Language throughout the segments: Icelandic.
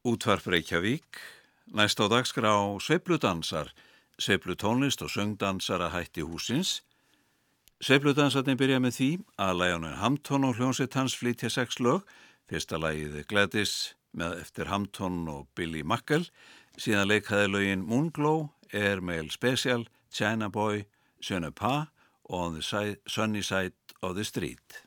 Útvarp Reykjavík, næst á dagskrá Sveipludansar, Sveiplutónlist og söngdansara hætti húsins. Sveipludansarni byrja með því að lægjónu Hamtón og hljónsitt hans flytja sex lög, fyrsta lægið Gladys með eftir Hamtón og Billy Mackel, síðan leikaði lögin Moonglow, Airmail Special, China Boy, Sjönu Pa og On the Sunny Side of the Street.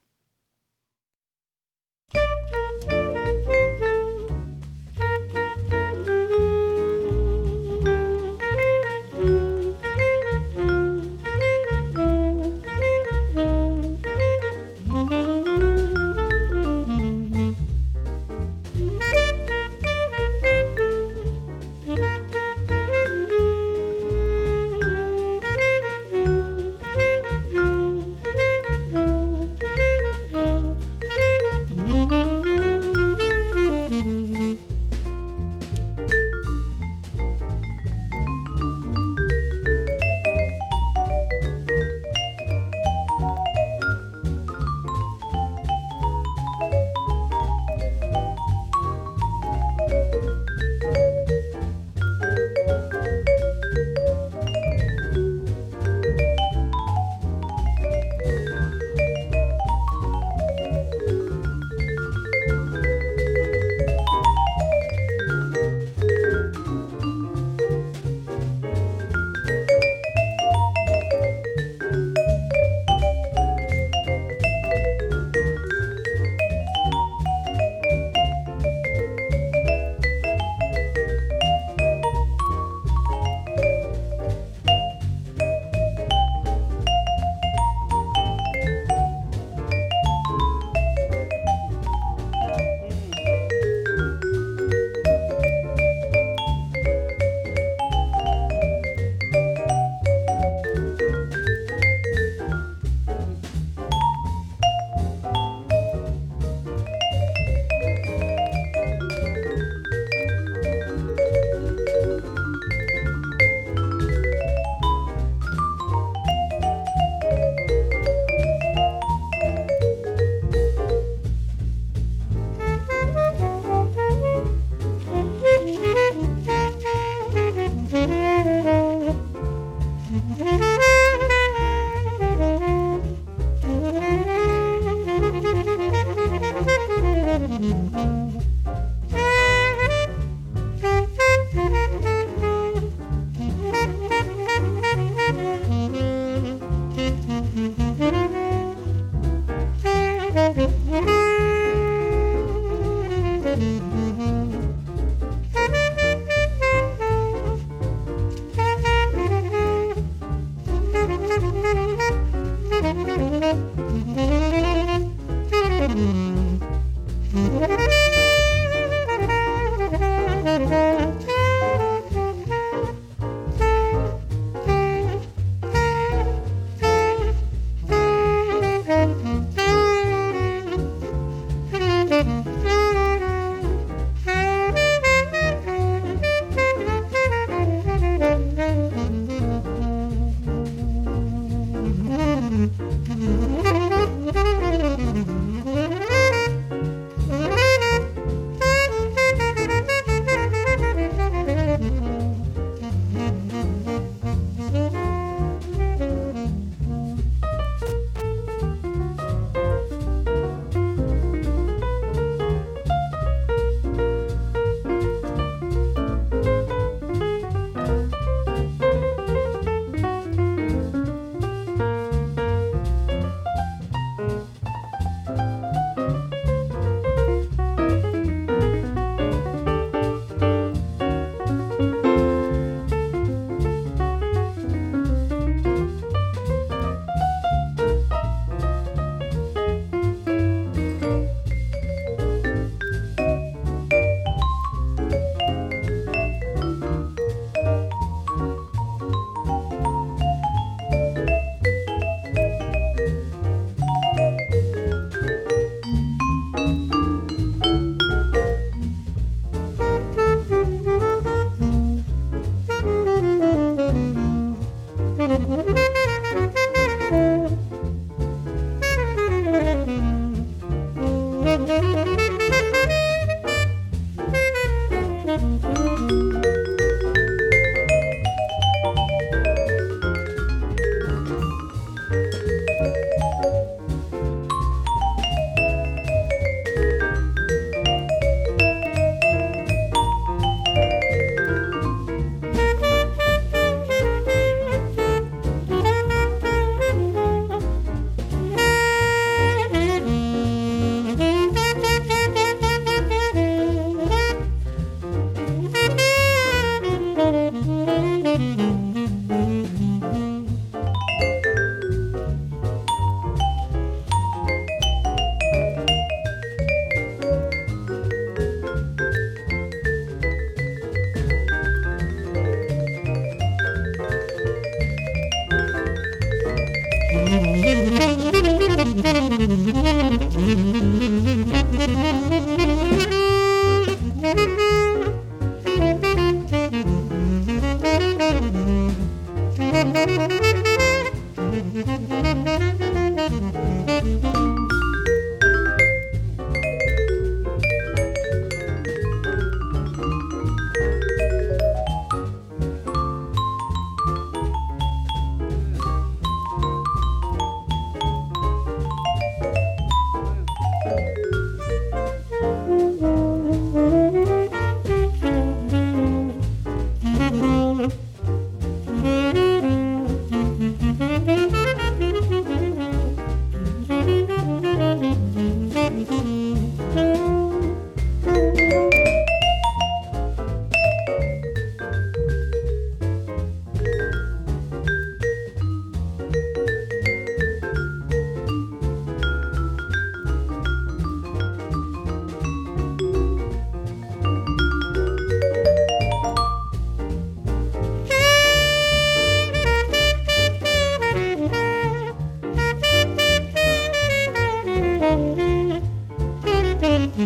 Thank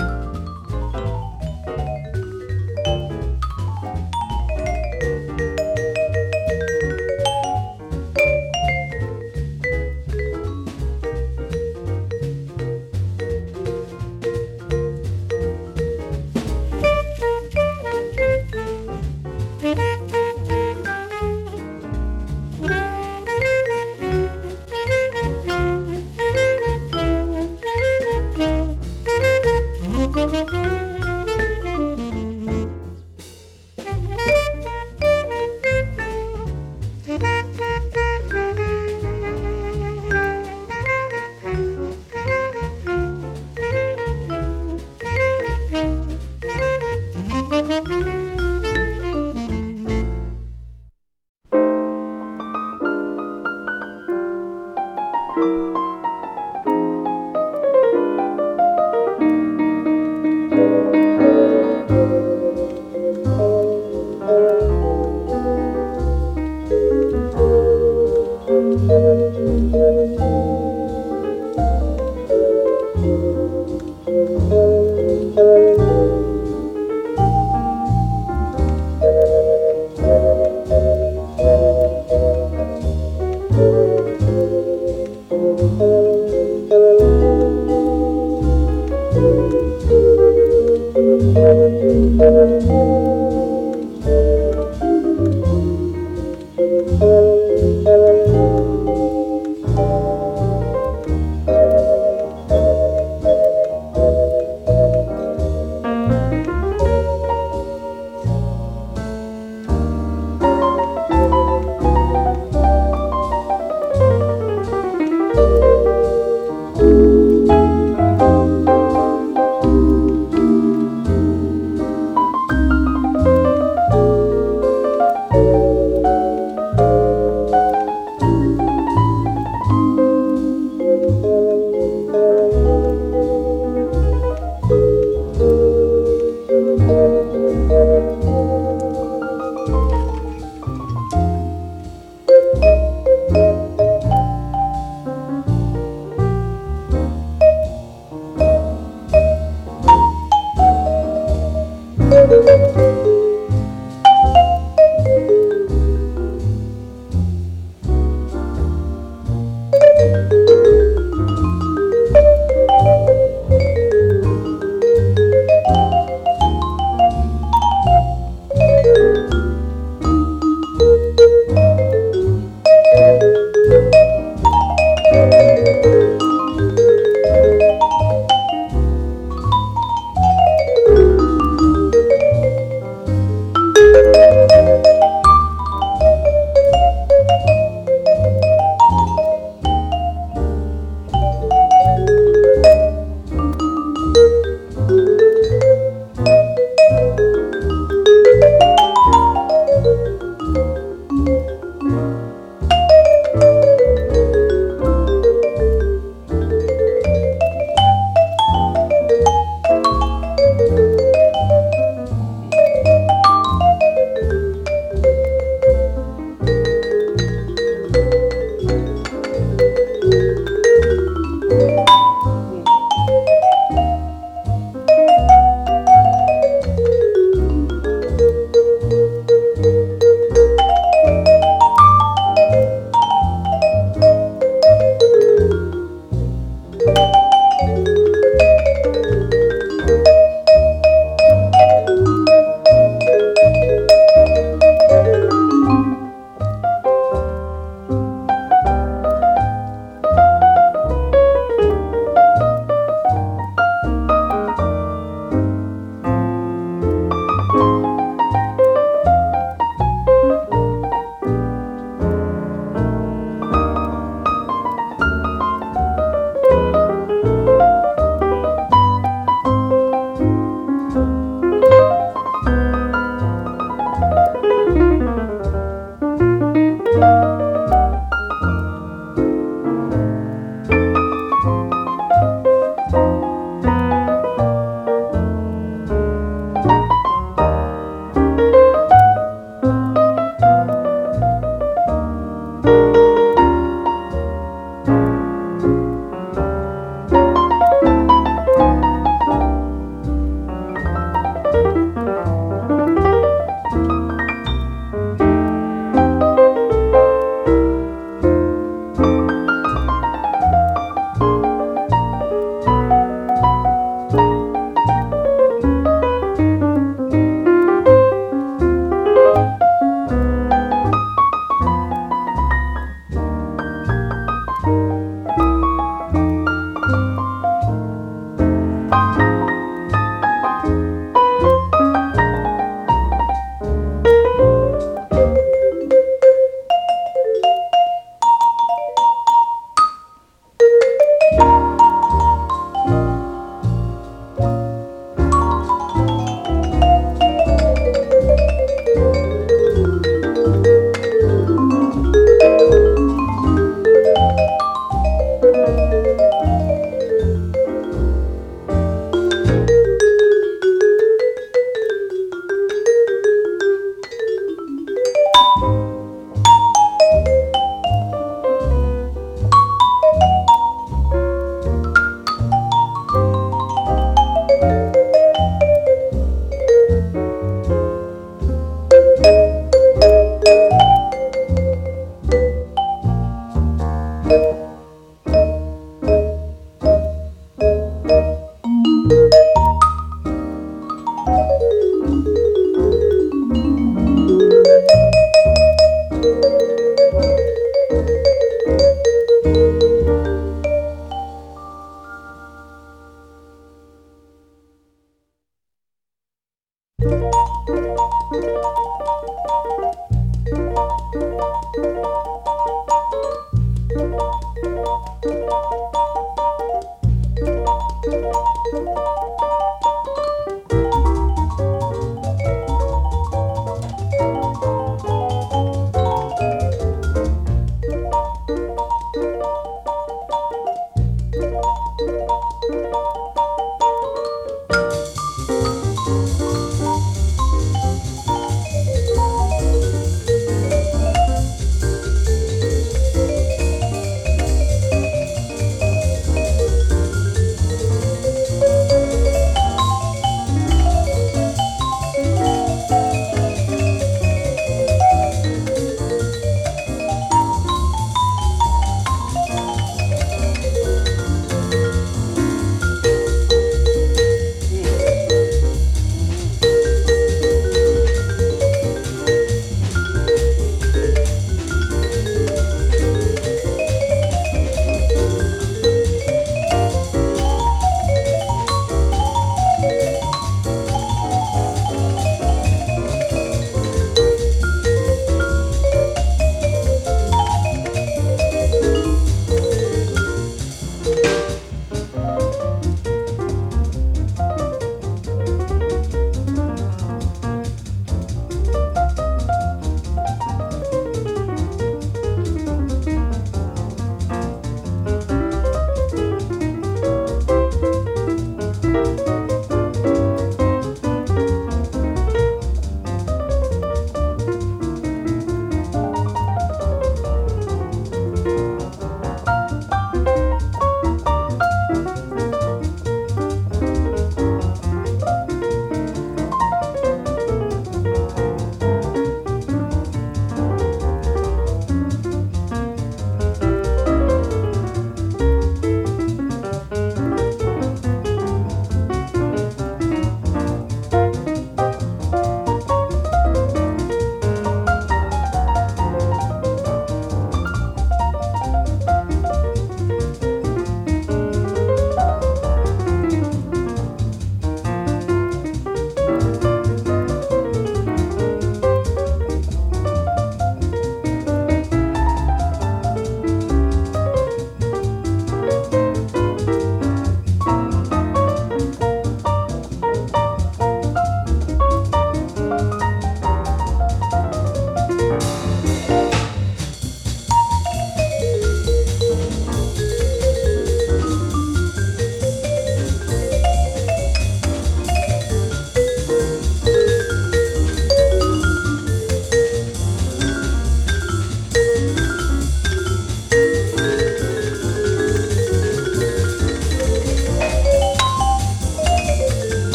you.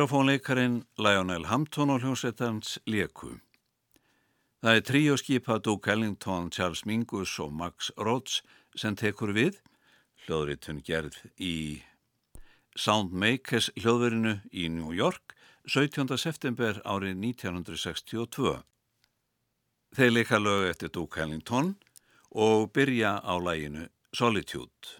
Víbrafónleikarin Lionel Hampton og hljómsveitans Leku. Það er tríoskipa Duke Ellington, Charles Mingus og Max Rhodes sem tekur við, hljóðritun gerð í Soundmakers hljóðverinu í New York 17. september árið 1962. Þeir leika lög eftir Duke Ellington og byrja á læginu Solitude.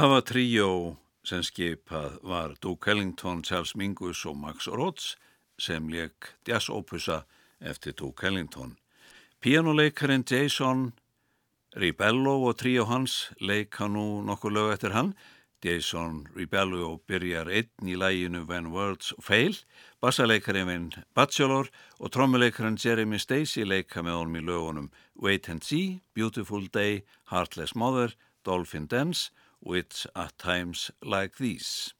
Það var tríó sem skipað var Duke Ellington, Charles Mingus og Max Rhodes sem leik jazz-opusa eftir Duke Ellington. Pianoleikarin Jason Ribello og tríó hans leika nú nokkur lög eftir hann. Jason Ribello byrjar einn í læginu When Words Fail, bassaleikarin Vin Bachelor og trommuleikarin Jeremy Stacey leika með honum í lögunum Wait and See, Beautiful Day, Heartless Mother, Dolphin Dance og It's at Times Like These.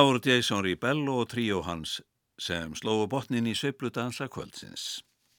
Þá voru Jason Ribello og tríó hans sem slóðu botnin í sveipludansa kvöldsins.